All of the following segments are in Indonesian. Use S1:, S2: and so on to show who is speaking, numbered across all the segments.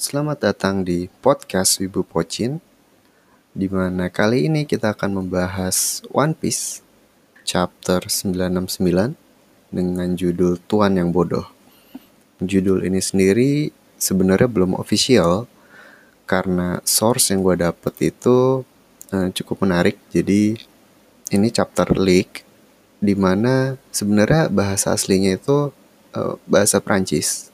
S1: Selamat datang di podcast Wibu Pocin di mana kali ini kita akan membahas One Piece chapter 969 dengan judul Tuan yang Bodoh. Judul ini sendiri sebenarnya belum official karena source yang gue dapet itu uh, cukup menarik. Jadi ini chapter leak di mana sebenarnya bahasa aslinya itu uh, bahasa Prancis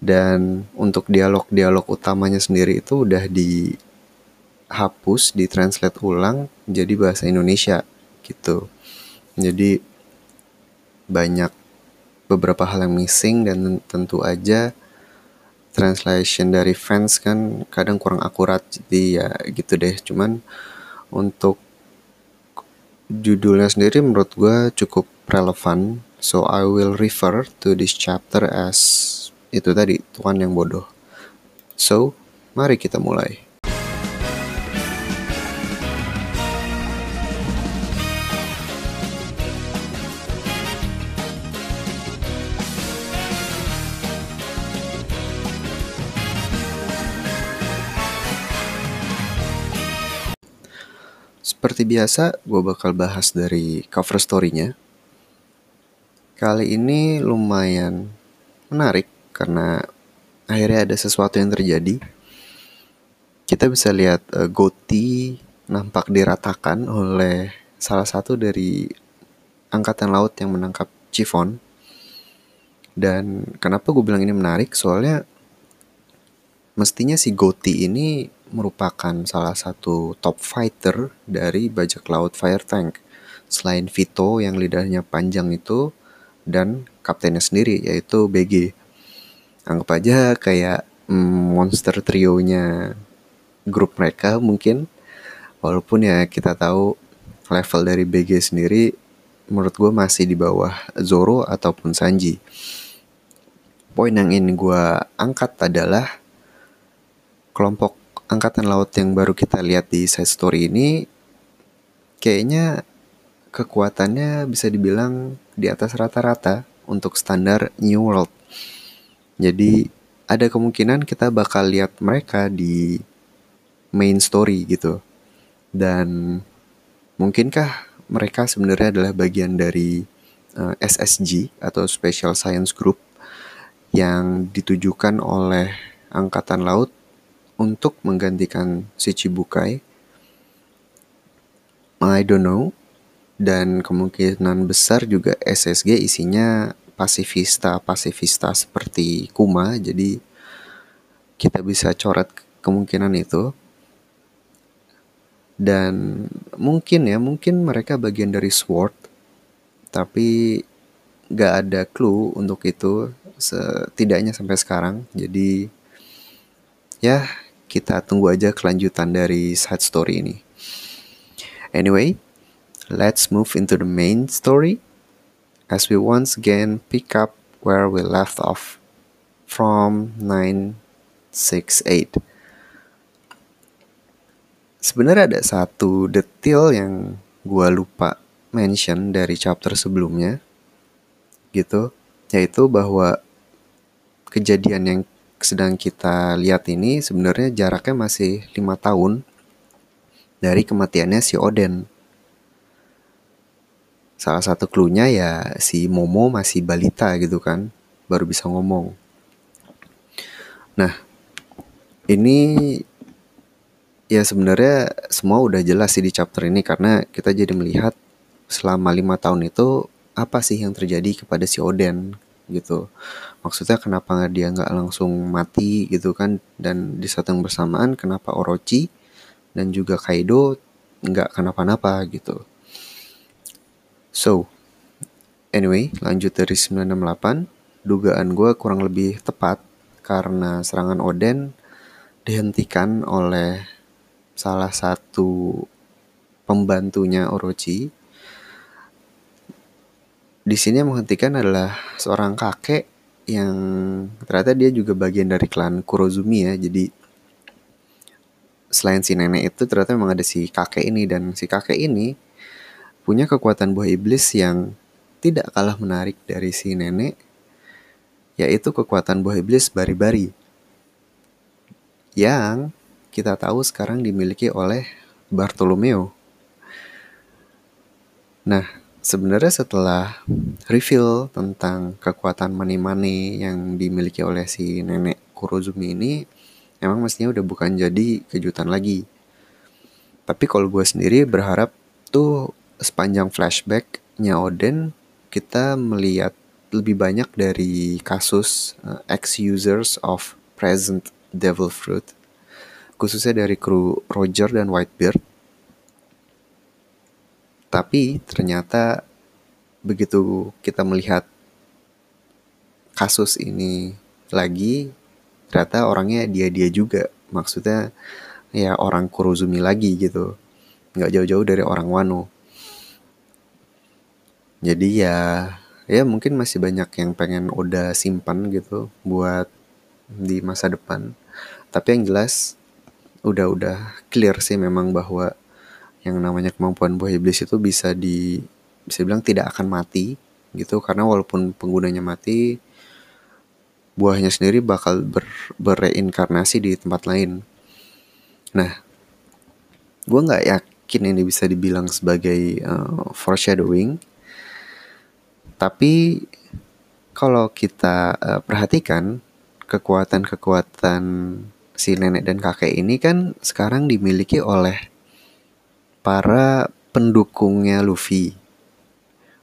S1: dan untuk dialog-dialog utamanya sendiri itu udah dihapus, ditranslate ulang jadi bahasa Indonesia gitu. Jadi banyak beberapa hal yang missing dan tentu aja translation dari fans kan kadang kurang akurat jadi ya gitu deh cuman untuk judulnya sendiri menurut gue cukup relevan so I will refer to this chapter as itu tadi Tuhan yang bodoh. So, mari kita mulai. Seperti biasa, gue bakal bahas dari cover story-nya. Kali ini lumayan menarik karena akhirnya ada sesuatu yang terjadi. Kita bisa lihat uh, Goti nampak diratakan oleh salah satu dari angkatan laut yang menangkap Chiffon. Dan kenapa gue bilang ini menarik? Soalnya mestinya si Goti ini merupakan salah satu top fighter dari bajak laut Fire Tank. Selain Vito yang lidahnya panjang itu dan kaptennya sendiri yaitu BG anggap aja kayak mm, monster trionya grup mereka mungkin. Walaupun ya kita tahu level dari BG sendiri menurut gue masih di bawah Zoro ataupun Sanji. Poin yang ini gue angkat adalah kelompok angkatan laut yang baru kita lihat di side story ini kayaknya kekuatannya bisa dibilang di atas rata-rata untuk standar New World jadi ada kemungkinan kita bakal lihat mereka di main story gitu. Dan mungkinkah mereka sebenarnya adalah bagian dari uh, eh, SSG atau Special Science Group yang ditujukan oleh Angkatan Laut untuk menggantikan si Chibukai? I don't know. Dan kemungkinan besar juga SSG isinya pasifista-pasifista seperti Kuma jadi kita bisa coret kemungkinan itu. Dan mungkin ya mungkin mereka bagian dari SWORD tapi gak ada clue untuk itu setidaknya sampai sekarang. Jadi ya kita tunggu aja kelanjutan dari side story ini. Anyway let's move into the main story as we once again pick up where we left off from 968. Sebenarnya ada satu detail yang gue lupa mention dari chapter sebelumnya gitu yaitu bahwa kejadian yang sedang kita lihat ini sebenarnya jaraknya masih lima tahun dari kematiannya si Oden salah satu klunya ya si Momo masih balita gitu kan baru bisa ngomong. Nah ini ya sebenarnya semua udah jelas sih di chapter ini karena kita jadi melihat selama lima tahun itu apa sih yang terjadi kepada si Oden gitu. Maksudnya kenapa dia nggak langsung mati gitu kan dan di saat yang bersamaan kenapa Orochi dan juga Kaido nggak kenapa-napa gitu So, anyway, lanjut dari 968. Dugaan gue kurang lebih tepat karena serangan Oden dihentikan oleh salah satu pembantunya Orochi. Di sini yang menghentikan adalah seorang kakek yang ternyata dia juga bagian dari klan Kurozumi ya. Jadi selain si nenek itu ternyata memang ada si kakek ini dan si kakek ini punya kekuatan buah iblis yang tidak kalah menarik dari si nenek, yaitu kekuatan buah iblis bari-bari. yang kita tahu sekarang dimiliki oleh Bartolomeo. Nah, sebenarnya setelah reveal tentang kekuatan money-money yang dimiliki oleh si nenek Kurozumi ini, emang mestinya udah bukan jadi kejutan lagi. Tapi kalau gue sendiri berharap tuh sepanjang flashbacknya Oden, kita melihat lebih banyak dari kasus uh, ex-users of present Devil Fruit, khususnya dari kru Roger dan Whitebeard tapi ternyata begitu kita melihat kasus ini lagi, ternyata orangnya dia-dia juga. Maksudnya ya orang Kurozumi lagi gitu. Nggak jauh-jauh dari orang Wano. Jadi ya ya mungkin masih banyak yang pengen Oda simpan gitu buat di masa depan. Tapi yang jelas udah-udah clear sih memang bahwa yang namanya kemampuan buah iblis itu bisa di bisa bilang tidak akan mati gitu karena walaupun penggunanya mati buahnya sendiri bakal ber, bereinkarnasi di tempat lain. Nah, gue nggak yakin ini bisa dibilang sebagai uh, foreshadowing, tapi kalau kita uh, perhatikan kekuatan-kekuatan si nenek dan kakek ini kan sekarang dimiliki oleh para pendukungnya Luffy,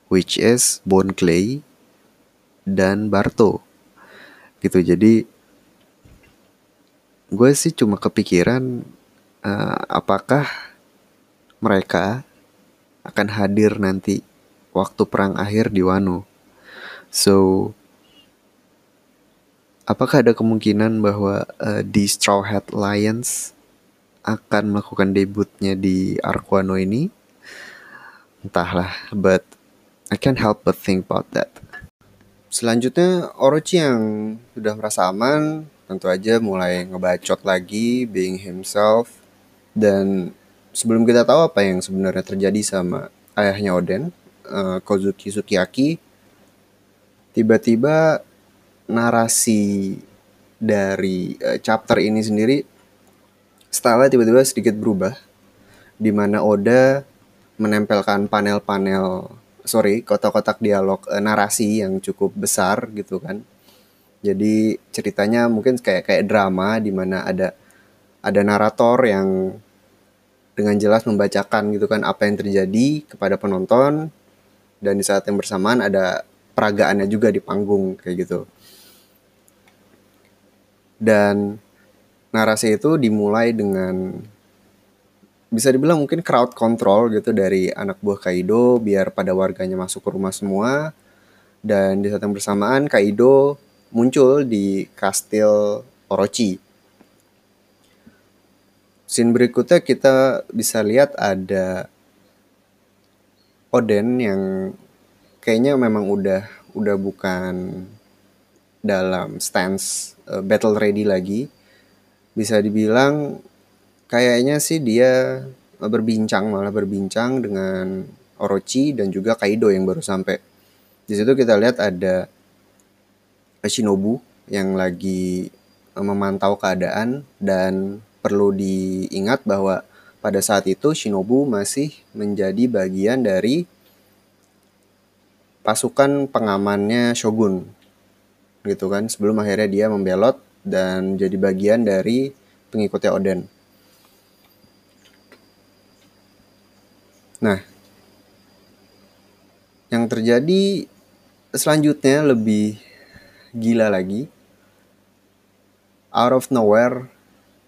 S1: which is Bone Clay dan Barto. Gitu, jadi gue sih cuma kepikiran uh, apakah mereka akan hadir nanti waktu perang akhir di Wano. So, apakah ada kemungkinan bahwa uh, di Straw Hat Lions akan melakukan debutnya di Arquano ini. Entahlah, but I can't help but think about that. Selanjutnya, Orochi yang sudah merasa aman, tentu aja mulai ngebacot lagi, being himself. Dan sebelum kita tahu apa yang sebenarnya terjadi sama ayahnya Oden, uh, Kozuki Sukiyaki, tiba-tiba narasi dari uh, chapter ini sendiri style tiba-tiba sedikit berubah di mana Oda menempelkan panel-panel sorry kotak-kotak dialog e, narasi yang cukup besar gitu kan. Jadi ceritanya mungkin kayak kayak drama di mana ada ada narator yang dengan jelas membacakan gitu kan apa yang terjadi kepada penonton dan di saat yang bersamaan ada peragaannya juga di panggung kayak gitu dan narasi itu dimulai dengan bisa dibilang mungkin crowd control gitu dari anak buah Kaido biar pada warganya masuk ke rumah semua dan di saat yang bersamaan Kaido muncul di kastil Orochi. Scene berikutnya kita bisa lihat ada Oden yang kayaknya memang udah udah bukan dalam stance uh, battle ready lagi bisa dibilang kayaknya sih dia berbincang malah berbincang dengan Orochi dan juga Kaido yang baru sampai. Di situ kita lihat ada Shinobu yang lagi eh, memantau keadaan dan perlu diingat bahwa pada saat itu Shinobu masih menjadi bagian dari pasukan pengamannya Shogun gitu kan sebelum akhirnya dia membelot dan jadi bagian dari pengikutnya Oden. Nah, yang terjadi selanjutnya lebih gila lagi. Out of nowhere,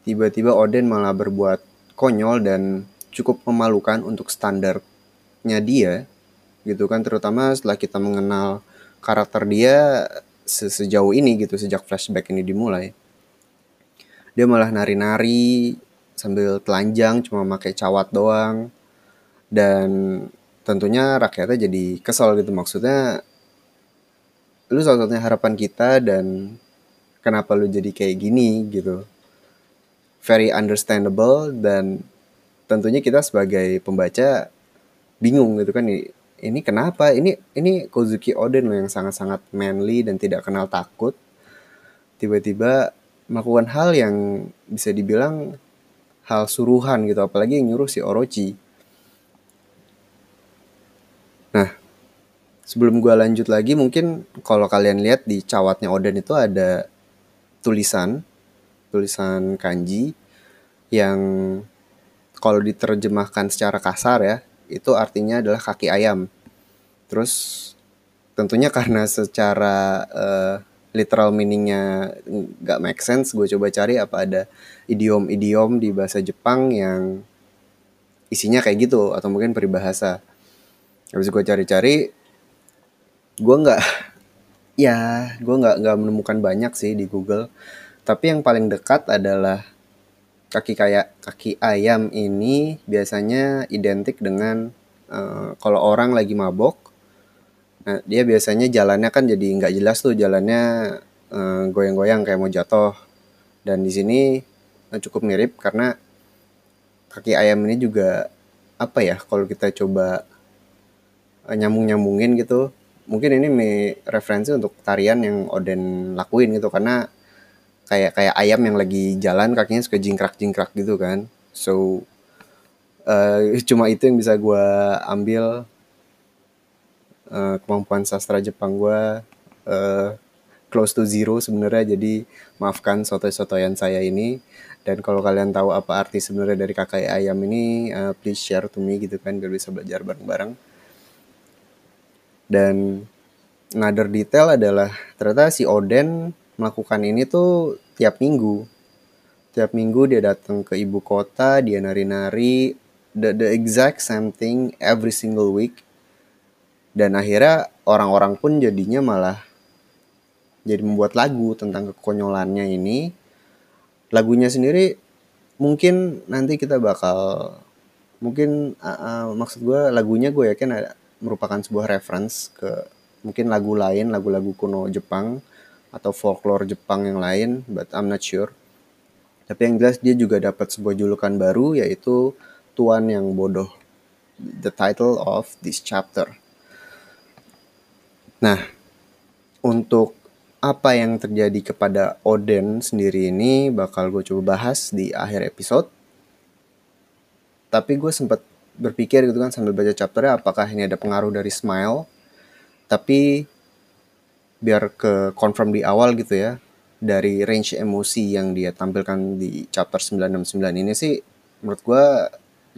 S1: tiba-tiba Oden malah berbuat konyol dan cukup memalukan untuk standarnya dia, gitu kan. Terutama setelah kita mengenal karakter dia sejauh ini gitu sejak flashback ini dimulai. Dia malah nari-nari sambil telanjang cuma pakai cawat doang. Dan tentunya rakyatnya jadi kesel gitu. Maksudnya lu salah satunya harapan kita dan kenapa lu jadi kayak gini gitu very understandable dan tentunya kita sebagai pembaca bingung gitu kan ini kenapa? Ini ini Kozuki Oden loh yang sangat-sangat manly dan tidak kenal takut. Tiba-tiba melakukan hal yang bisa dibilang hal suruhan gitu apalagi yang nyuruh si Orochi. Nah sebelum gue lanjut lagi mungkin kalau kalian lihat di cawatnya Oden itu ada tulisan tulisan kanji yang kalau diterjemahkan secara kasar ya itu artinya adalah kaki ayam. Terus tentunya karena secara uh, literal meaningnya nggak make sense gue coba cari apa ada idiom-idiom di bahasa Jepang yang isinya kayak gitu atau mungkin peribahasa. Habis gue cari-cari gue nggak ya gue nggak nggak menemukan banyak sih di Google tapi yang paling dekat adalah kaki kayak kaki ayam ini biasanya identik dengan uh, kalau orang lagi mabok Nah, dia biasanya jalannya kan jadi nggak jelas tuh jalannya goyang goyang-goyang kayak mau jatuh. Dan di sini uh, cukup mirip karena kaki ayam ini juga apa ya kalau kita coba uh, nyambung-nyambungin gitu. Mungkin ini referensi untuk tarian yang Oden lakuin gitu karena kayak kayak ayam yang lagi jalan kakinya suka jingkrak-jingkrak gitu kan. So uh, cuma itu yang bisa gue ambil uh, kemampuan sastra Jepang gue uh, close to zero sebenarnya. Jadi maafkan soto-sotoyan saya ini. Dan kalau kalian tahu apa arti sebenarnya dari kakak ayam ini uh, please share to me gitu kan biar bisa belajar bareng-bareng. Dan another detail adalah ternyata si Oden melakukan ini tuh tiap minggu. Tiap minggu dia datang ke ibu kota dia nari-nari the, the exact same thing every single week. Dan akhirnya orang-orang pun jadinya malah jadi membuat lagu tentang kekonyolannya ini. Lagunya sendiri mungkin nanti kita bakal mungkin uh, uh, maksud gue lagunya gue yakin ada, merupakan sebuah reference ke mungkin lagu lain lagu-lagu kuno Jepang atau folklore Jepang yang lain but I'm not sure tapi yang jelas dia juga dapat sebuah julukan baru yaitu Tuan yang bodoh the title of this chapter Nah, untuk apa yang terjadi kepada Oden sendiri ini bakal gue coba bahas di akhir episode. Tapi gue sempat berpikir gitu kan sambil baca chapternya apakah ini ada pengaruh dari Smile. Tapi biar ke confirm di awal gitu ya dari range emosi yang dia tampilkan di chapter 969 ini sih menurut gue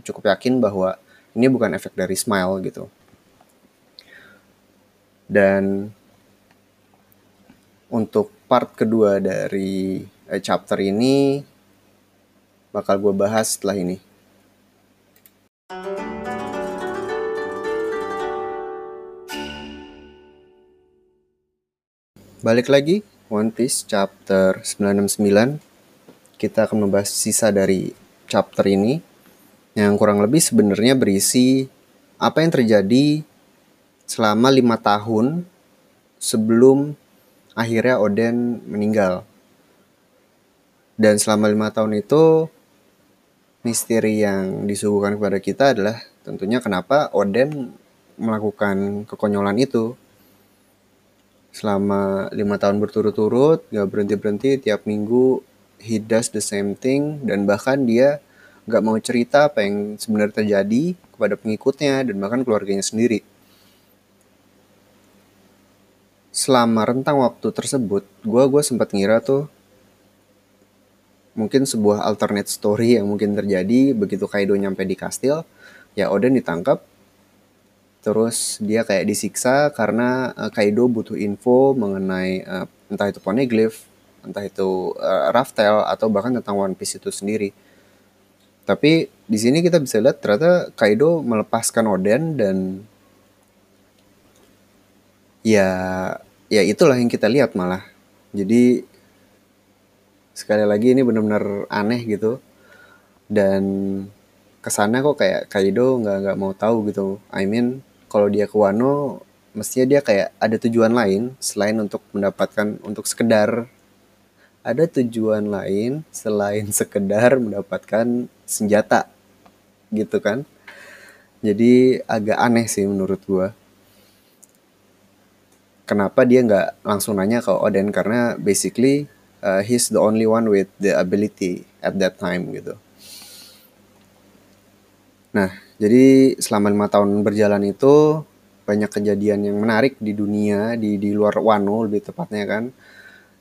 S1: cukup yakin bahwa ini bukan efek dari Smile gitu. Dan untuk part kedua dari eh, chapter ini bakal gue bahas setelah ini. Balik lagi, One Piece chapter 969. Kita akan membahas sisa dari chapter ini yang kurang lebih sebenarnya berisi apa yang terjadi selama lima tahun sebelum akhirnya Oden meninggal. Dan selama lima tahun itu misteri yang disuguhkan kepada kita adalah tentunya kenapa Oden melakukan kekonyolan itu selama lima tahun berturut-turut gak berhenti berhenti tiap minggu he does the same thing dan bahkan dia gak mau cerita apa yang sebenarnya terjadi kepada pengikutnya dan bahkan keluarganya sendiri. Selama rentang waktu tersebut gue gue sempat ngira tuh mungkin sebuah alternate story yang mungkin terjadi begitu Kaido nyampe di kastil ya Oden ditangkap terus dia kayak disiksa karena uh, Kaido butuh info mengenai uh, entah itu poneglyph entah itu uh, Raftel atau bahkan tentang One Piece itu sendiri. Tapi di sini kita bisa lihat ternyata Kaido melepaskan Oden dan ya ya itulah yang kita lihat malah. Jadi sekali lagi ini benar-benar aneh gitu. Dan ke sana kok kayak Kaido nggak nggak mau tahu gitu. I mean kalau dia ke Wano mestinya dia kayak ada tujuan lain selain untuk mendapatkan untuk sekedar ada tujuan lain selain sekedar mendapatkan senjata gitu kan? Jadi agak aneh sih menurut gua. Kenapa dia nggak langsung nanya ke Oden? Karena basically uh, he's the only one with the ability at that time gitu. Nah, jadi selama lima tahun berjalan itu banyak kejadian yang menarik di dunia di di luar Wano lebih tepatnya kan.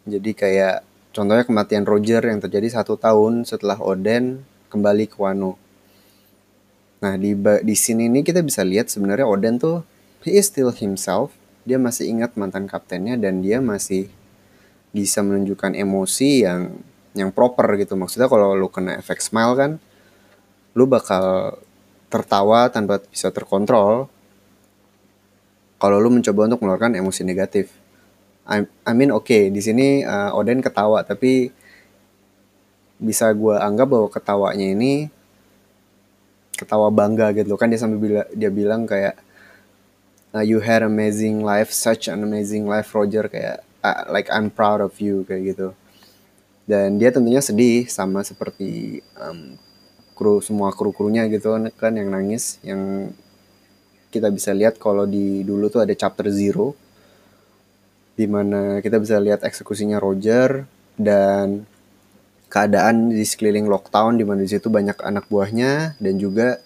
S1: Jadi kayak contohnya kematian Roger yang terjadi satu tahun setelah Oden kembali ke Wano. Nah di di sini ini kita bisa lihat sebenarnya Oden tuh he is still himself. Dia masih ingat mantan kaptennya dan dia masih bisa menunjukkan emosi yang yang proper gitu. Maksudnya kalau lu kena efek smile kan, lu bakal tertawa tanpa bisa terkontrol kalau lu mencoba untuk mengeluarkan emosi negatif. I, I mean oke okay, di sini uh, Oden ketawa tapi bisa gue anggap bahwa ketawanya ini ketawa bangga gitu kan dia sambil bila, dia bilang kayak uh, you had amazing life such an amazing life Roger kayak uh, like I'm proud of you kayak gitu dan dia tentunya sedih sama seperti um, kru semua kru krunya gitu kan yang nangis yang kita bisa lihat kalau di dulu tuh ada chapter zero di mana kita bisa lihat eksekusinya Roger dan keadaan di sekeliling Lockdown di mana di situ banyak anak buahnya dan juga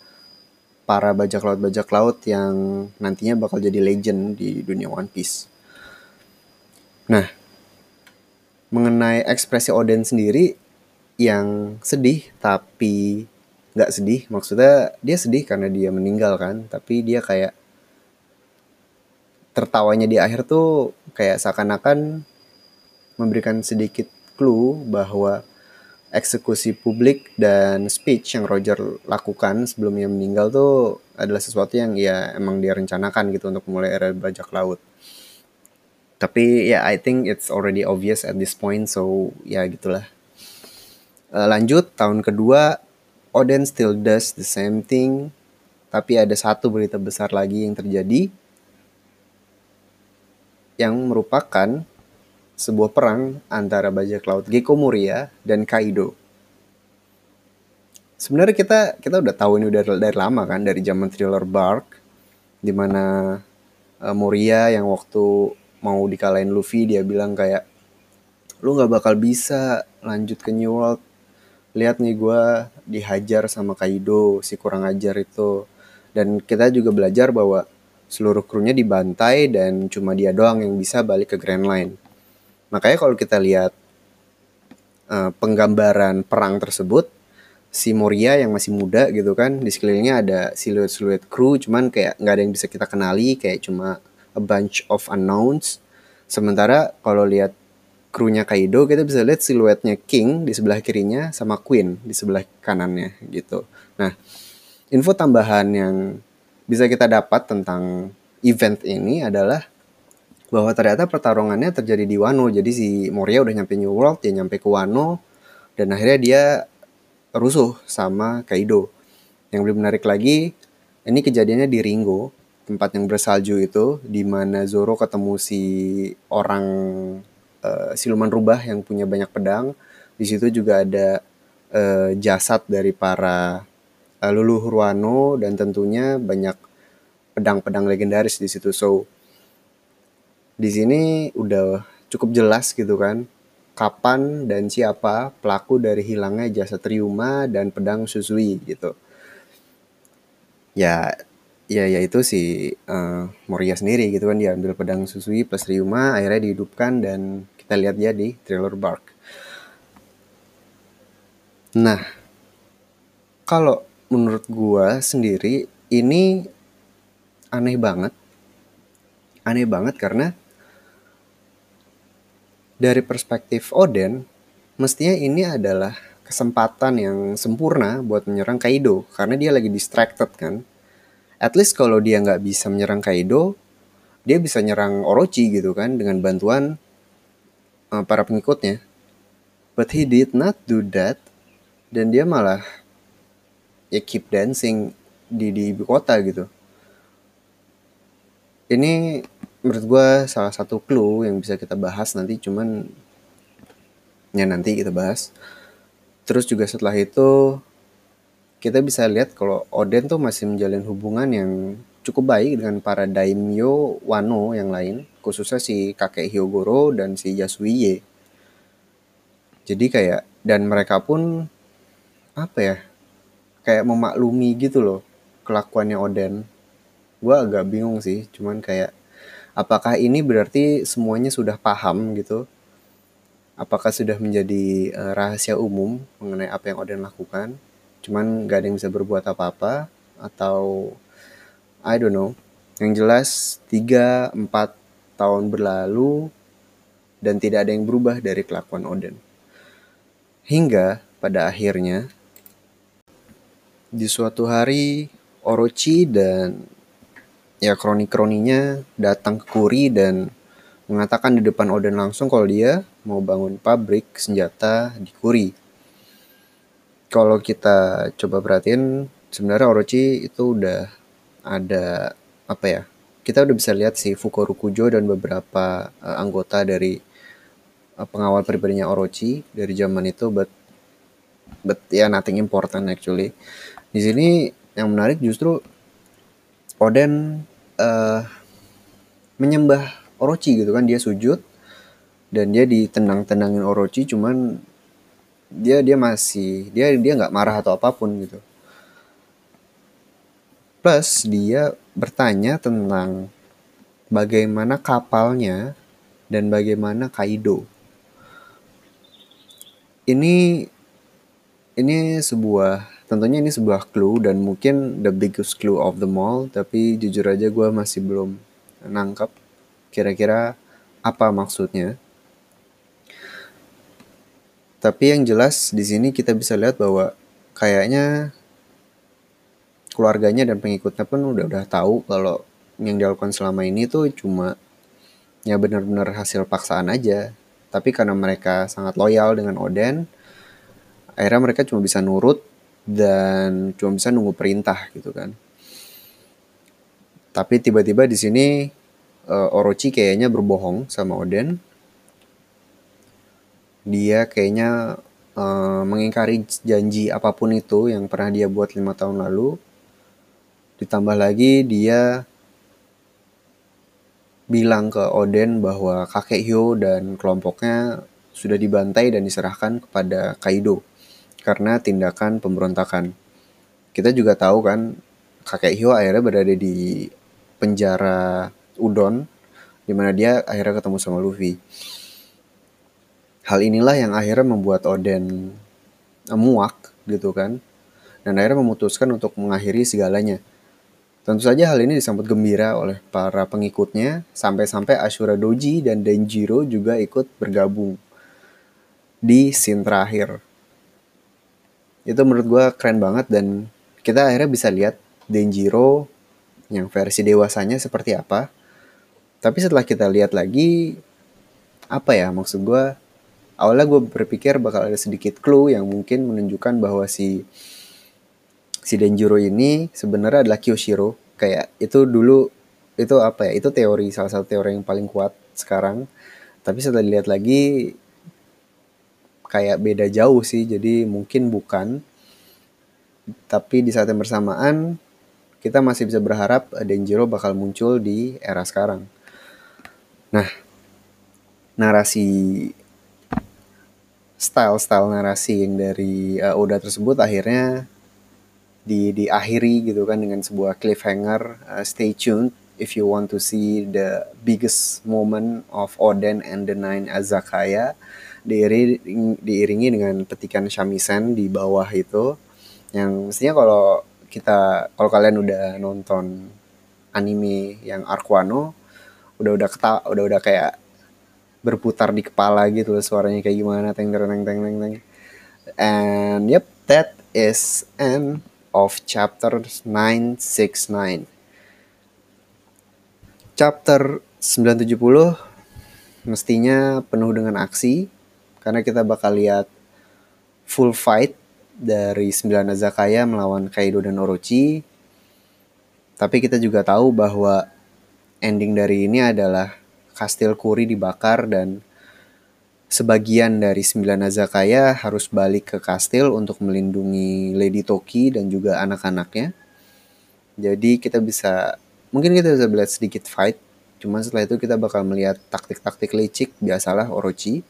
S1: para bajak laut bajak laut yang nantinya bakal jadi legend di dunia One Piece. Nah, mengenai ekspresi Oden sendiri yang sedih tapi nggak sedih maksudnya dia sedih karena dia meninggal kan tapi dia kayak tertawanya di akhir tuh kayak seakan-akan memberikan sedikit clue bahwa eksekusi publik dan speech yang Roger lakukan sebelum dia meninggal tuh adalah sesuatu yang ya emang dia rencanakan gitu untuk mulai era bajak laut. Tapi ya yeah, I think it's already obvious at this point so ya gitulah. Uh, lanjut tahun kedua Oden still does the same thing, tapi ada satu berita besar lagi yang terjadi yang merupakan sebuah perang antara bajak laut Gecko Moria dan Kaido. Sebenarnya kita kita udah tahu ini udah dari lama kan dari zaman thriller Bark di mana uh, Moria yang waktu mau dikalahin Luffy dia bilang kayak lu nggak bakal bisa lanjut ke New World lihat nih gue dihajar sama Kaido si kurang ajar itu. Dan kita juga belajar bahwa seluruh krunya dibantai dan cuma dia doang yang bisa balik ke Grand Line. Makanya kalau kita lihat uh, penggambaran perang tersebut si Moria yang masih muda gitu kan di sekelilingnya ada siluet-siluet kru cuman kayak nggak ada yang bisa kita kenali kayak cuma a bunch of unknowns. Sementara kalau lihat krunya Kaido kita bisa lihat siluetnya King di sebelah kirinya sama Queen di sebelah kanannya gitu. Nah, info tambahan yang bisa kita dapat tentang event ini adalah bahwa ternyata pertarungannya terjadi di Wano. Jadi si Moria udah nyampe New World, dia nyampe ke Wano dan akhirnya dia rusuh sama Kaido. Yang lebih menarik lagi, ini kejadiannya di Ringo, tempat yang bersalju itu, di mana Zoro ketemu si orang uh, siluman rubah yang punya banyak pedang. Di situ juga ada uh, jasad dari para uh, leluhur Wano dan tentunya banyak pedang-pedang legendaris di situ. So di sini udah cukup jelas gitu kan kapan dan siapa pelaku dari hilangnya jasad Ryuma dan pedang Susui gitu. Ya ya yaitu si uh, Moria sendiri gitu kan dia ambil pedang Susui plus Ryuma akhirnya dihidupkan dan kita lihat dia di Thriller Bark. Nah, kalau menurut gua sendiri ini aneh banget. Aneh banget karena dari perspektif Oden, mestinya ini adalah kesempatan yang sempurna buat menyerang Kaido karena dia lagi distracted kan at least kalau dia nggak bisa menyerang Kaido dia bisa nyerang Orochi gitu kan dengan bantuan uh, para pengikutnya. But he did not do that dan dia malah ya keep dancing di di ibu kota gitu. Ini menurut gue salah satu clue yang bisa kita bahas nanti cuman ya nanti kita bahas. Terus juga setelah itu kita bisa lihat kalau Oden tuh masih menjalin hubungan yang cukup baik dengan para daimyo Wano yang lain, khususnya si kakek Hyogoro dan si Yasuiye. jadi kayak dan mereka pun apa ya kayak memaklumi gitu loh kelakuannya Oden. Gue agak bingung sih cuman kayak apakah ini berarti semuanya sudah paham gitu? Apakah sudah menjadi uh, rahasia umum mengenai apa yang Oden lakukan cuman gak ada yang bisa berbuat apa-apa atau I don't know yang jelas 3-4 tahun berlalu dan tidak ada yang berubah dari kelakuan Oden. Hingga pada akhirnya di suatu hari Orochi dan ya kroni-kroninya datang ke Kuri dan mengatakan di depan Oden langsung kalau dia mau bangun pabrik senjata di Kuri. Kalau kita coba perhatiin sebenarnya Orochi itu udah ada apa ya kita udah bisa lihat si Fukuro Kujo dan beberapa uh, anggota dari uh, pengawal pribadinya Orochi dari zaman itu but but ya yeah, nothing important actually. Di sini yang menarik justru Oden uh, menyembah Orochi gitu kan. Dia sujud dan dia ditendang-tendangin Orochi cuman dia dia masih dia dia nggak marah atau apa pun gitu Plus dia bertanya tentang bagaimana kapalnya dan bagaimana Kaido. Ini ini sebuah tentunya ini sebuah clue dan mungkin the biggest clue of the mall tapi jujur aja gue masih belum nangkep kira-kira apa maksudnya. Tapi yang jelas di sini kita bisa lihat bahwa kayaknya keluarganya dan pengikutnya pun udah udah tahu kalau yang dilakukan selama ini tuh cuma ya benar-benar hasil paksaan aja. Tapi karena mereka sangat loyal dengan Oden, akhirnya mereka cuma bisa nurut dan cuma bisa nunggu perintah gitu kan. Tapi tiba-tiba di sini uh, Orochi kayaknya berbohong sama Oden. Dia kayaknya uh, mengingkari janji apa pun itu yang pernah dia buat lima tahun lalu Ditambah lagi dia bilang ke Oden bahwa kakek Hyo dan kelompoknya sudah dibantai dan diserahkan kepada Kaido karena tindakan pemberontakan. Kita juga tahu kan kakek Hyo akhirnya berada di penjara Udon di mana dia akhirnya ketemu sama Luffy. Hal inilah yang akhirnya membuat Oden muak gitu kan dan akhirnya memutuskan untuk mengakhiri segalanya Tentu saja hal ini disambut gembira oleh para pengikutnya, sampai-sampai Ashura Doji dan Denjiro juga ikut bergabung di scene terakhir. Itu menurut gue keren banget dan kita akhirnya bisa lihat Denjiro yang versi dewasanya seperti apa. Tapi setelah kita lihat lagi, apa ya maksud gue, awalnya gue berpikir bakal ada sedikit clue yang mungkin menunjukkan bahwa si si Denjiro ini sebenarnya adalah Kyoshiro. Kayak itu dulu itu apa ya? Itu teori salah satu teori yang paling kuat sekarang. Tapi setelah dilihat lagi kayak beda jauh sih. Jadi mungkin bukan. Tapi di saat yang bersamaan kita masih bisa berharap Denjiro bakal muncul di era sekarang. Nah, narasi style-style narasi yang dari uh, Oda tersebut akhirnya di diakhiri gitu kan dengan sebuah cliffhanger uh, stay tuned if you want to see the biggest moment of Oden and the Nine Azakaya. Diiringi, diiringi dengan petikan shamisen di bawah itu yang mestinya kalau kita kalau kalian udah nonton anime yang Arkwano udah udah keta udah udah kayak berputar di kepala gitu suaranya kayak gimana teng teng teng teng teng and yep that is an of chapter 969. Chapter 970 mestinya penuh dengan aksi karena kita bakal lihat full fight dari 9 Azakaya melawan Kaido dan Orochi. Tapi kita juga tahu bahwa ending dari ini adalah kastil Kuri dibakar dan sebagian dari sembilan Azakaya harus balik ke kastil untuk melindungi Lady Toki dan juga anak-anaknya. Jadi kita bisa mungkin kita bisa melihat sedikit fight, cuman setelah itu kita bakal melihat taktik-taktik licik biasalah Orochi.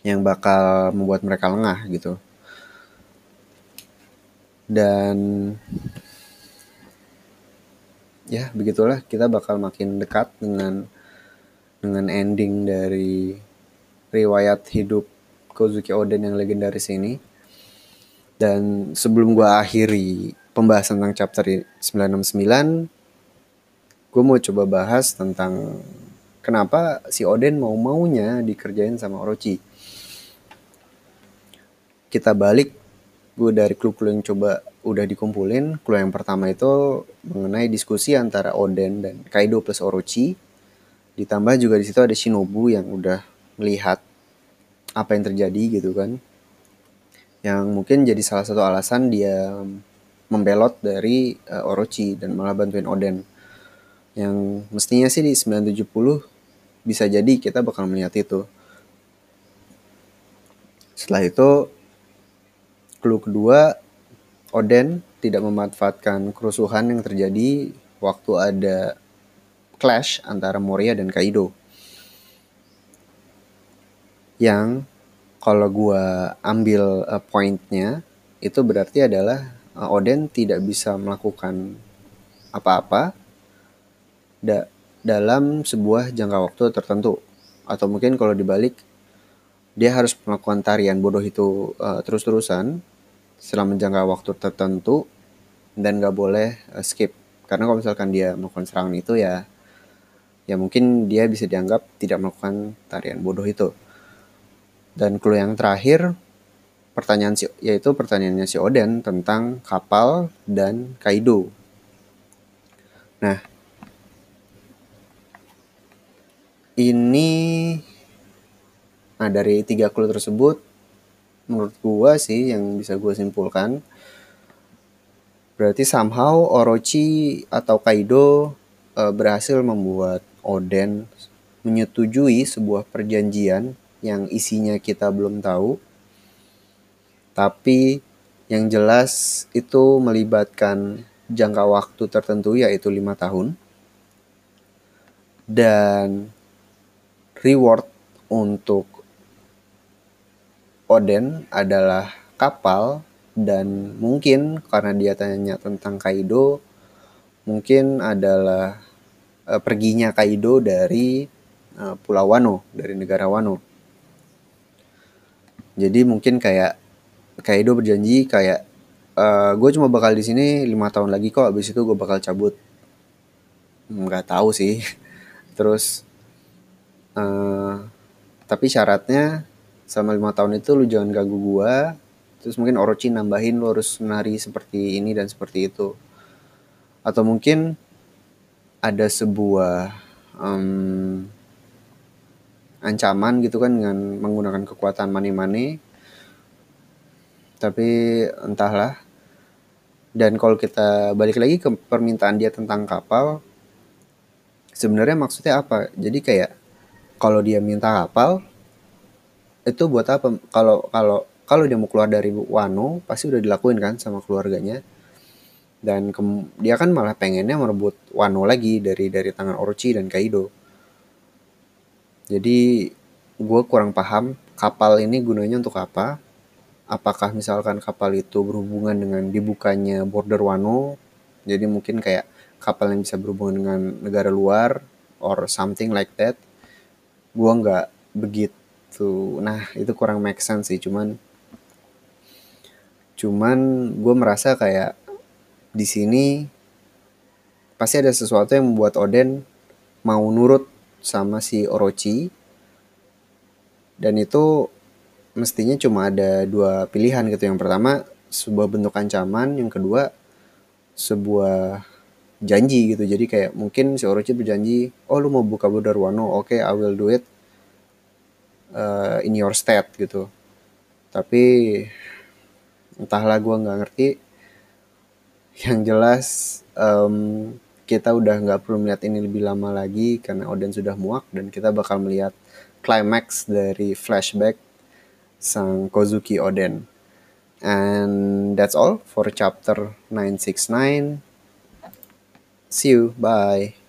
S1: yang bakal membuat mereka lengah gitu. Dan ya begitulah kita bakal makin dekat dengan dengan ending dari riwayat hidup Kozuki Oden yang legendaris ini. Dan sebelum gue akhiri pembahasan tentang chapter 969, gue mau coba bahas tentang kenapa si Oden mau-maunya dikerjain sama Orochi. Kita balik, gue dari clue-clue yang coba udah dikumpulin. Clue yang pertama itu mengenai diskusi antara Oden dan Kaido plus Orochi. Ditambah juga di situ ada Shinobu yang udah melihat apa yang terjadi gitu kan. Yang mungkin jadi salah satu alasan dia membelot dari uh, Orochi dan malah bantuin Oden. Yang mestinya sih di 970 bisa jadi kita bakal melihat itu. Setelah itu clue kedua Oden tidak memanfaatkan kerusuhan yang terjadi waktu ada clash antara Moria dan Kaido. Yang kalau gue ambil uh, pointnya itu berarti adalah uh, Oden tidak bisa melakukan apa-apa da dalam sebuah jangka waktu tertentu atau mungkin kalau dibalik dia harus melakukan tarian bodoh itu uh, terus-terusan selama jangka waktu tertentu dan gak boleh uh, skip karena kalau misalkan dia melakukan serangan itu ya ya mungkin dia bisa dianggap tidak melakukan tarian bodoh itu dan clue yang terakhir pertanyaan si yaitu pertanyaannya si Oden tentang kapal dan Kaido. Nah, ini nah dari tiga clue tersebut menurut gua sih yang bisa gua simpulkan berarti somehow Orochi atau Kaido e, berhasil membuat Oden menyetujui sebuah perjanjian yang isinya kita belum tahu tapi yang jelas itu melibatkan jangka waktu tertentu yaitu lima tahun. Dan reward untuk Oden adalah kapal dan mungkin karena dia tanya tentang Kaido mungkin adalah uh, perginya Kaido dari uh, Pulau Wano dari negara Wano. Jadi mungkin kayak Kaido berjanji kayak uh, eh, gue cuma bakal di sini lima tahun lagi kok abis itu gue bakal cabut. Nggak tahu sih. Terus uh, tapi syaratnya sama lima tahun itu lu jangan ganggu gue terus mungkin Orochi nambahin lu harus menari seperti ini dan seperti itu. Atau mungkin ada sebuah um, ancaman gitu kan dengan menggunakan kekuatan money-money. Tapi entahlah. Dan kalau kita balik lagi ke permintaan dia tentang kapal sebenarnya maksudnya apa? Jadi kayak kalau dia minta kapal itu buat apa? Kalau kalau kalau dia mau keluar dari Wano pasti udah dilakuin kan sama keluarganya dan dia kan malah pengennya merebut Wano lagi dari dari tangan Orochi dan Kaido. Jadi gue kurang paham kapal ini gunanya untuk apa. Apakah misalkan kapal itu berhubungan dengan dibukanya border Wano jadi mungkin kayak kapal yang bisa berhubungan dengan negara luar or something like that. Gua nggak begitu nah itu kurang make sense sih cuman cuman gue merasa kayak di sini pasti ada sesuatu yang membuat Oden mau nurut sama si Orochi dan itu mestinya cuma ada dua pilihan gitu. Yang pertama sebuah bentuk ancaman, yang kedua sebuah janji gitu. Jadi kayak mungkin si Orochi berjanji, oh lu mau buka border Wano, oke okay, I will do it uh, in your state gitu. Tapi entahlah gue nggak ngerti. Yang jelas um, kita udah nggak perlu melihat ini lebih lama lagi karena Oden sudah muak dan kita bakal melihat climax dari flashback sang Kozuki Oden. And that's all for chapter 969. See you. Bye.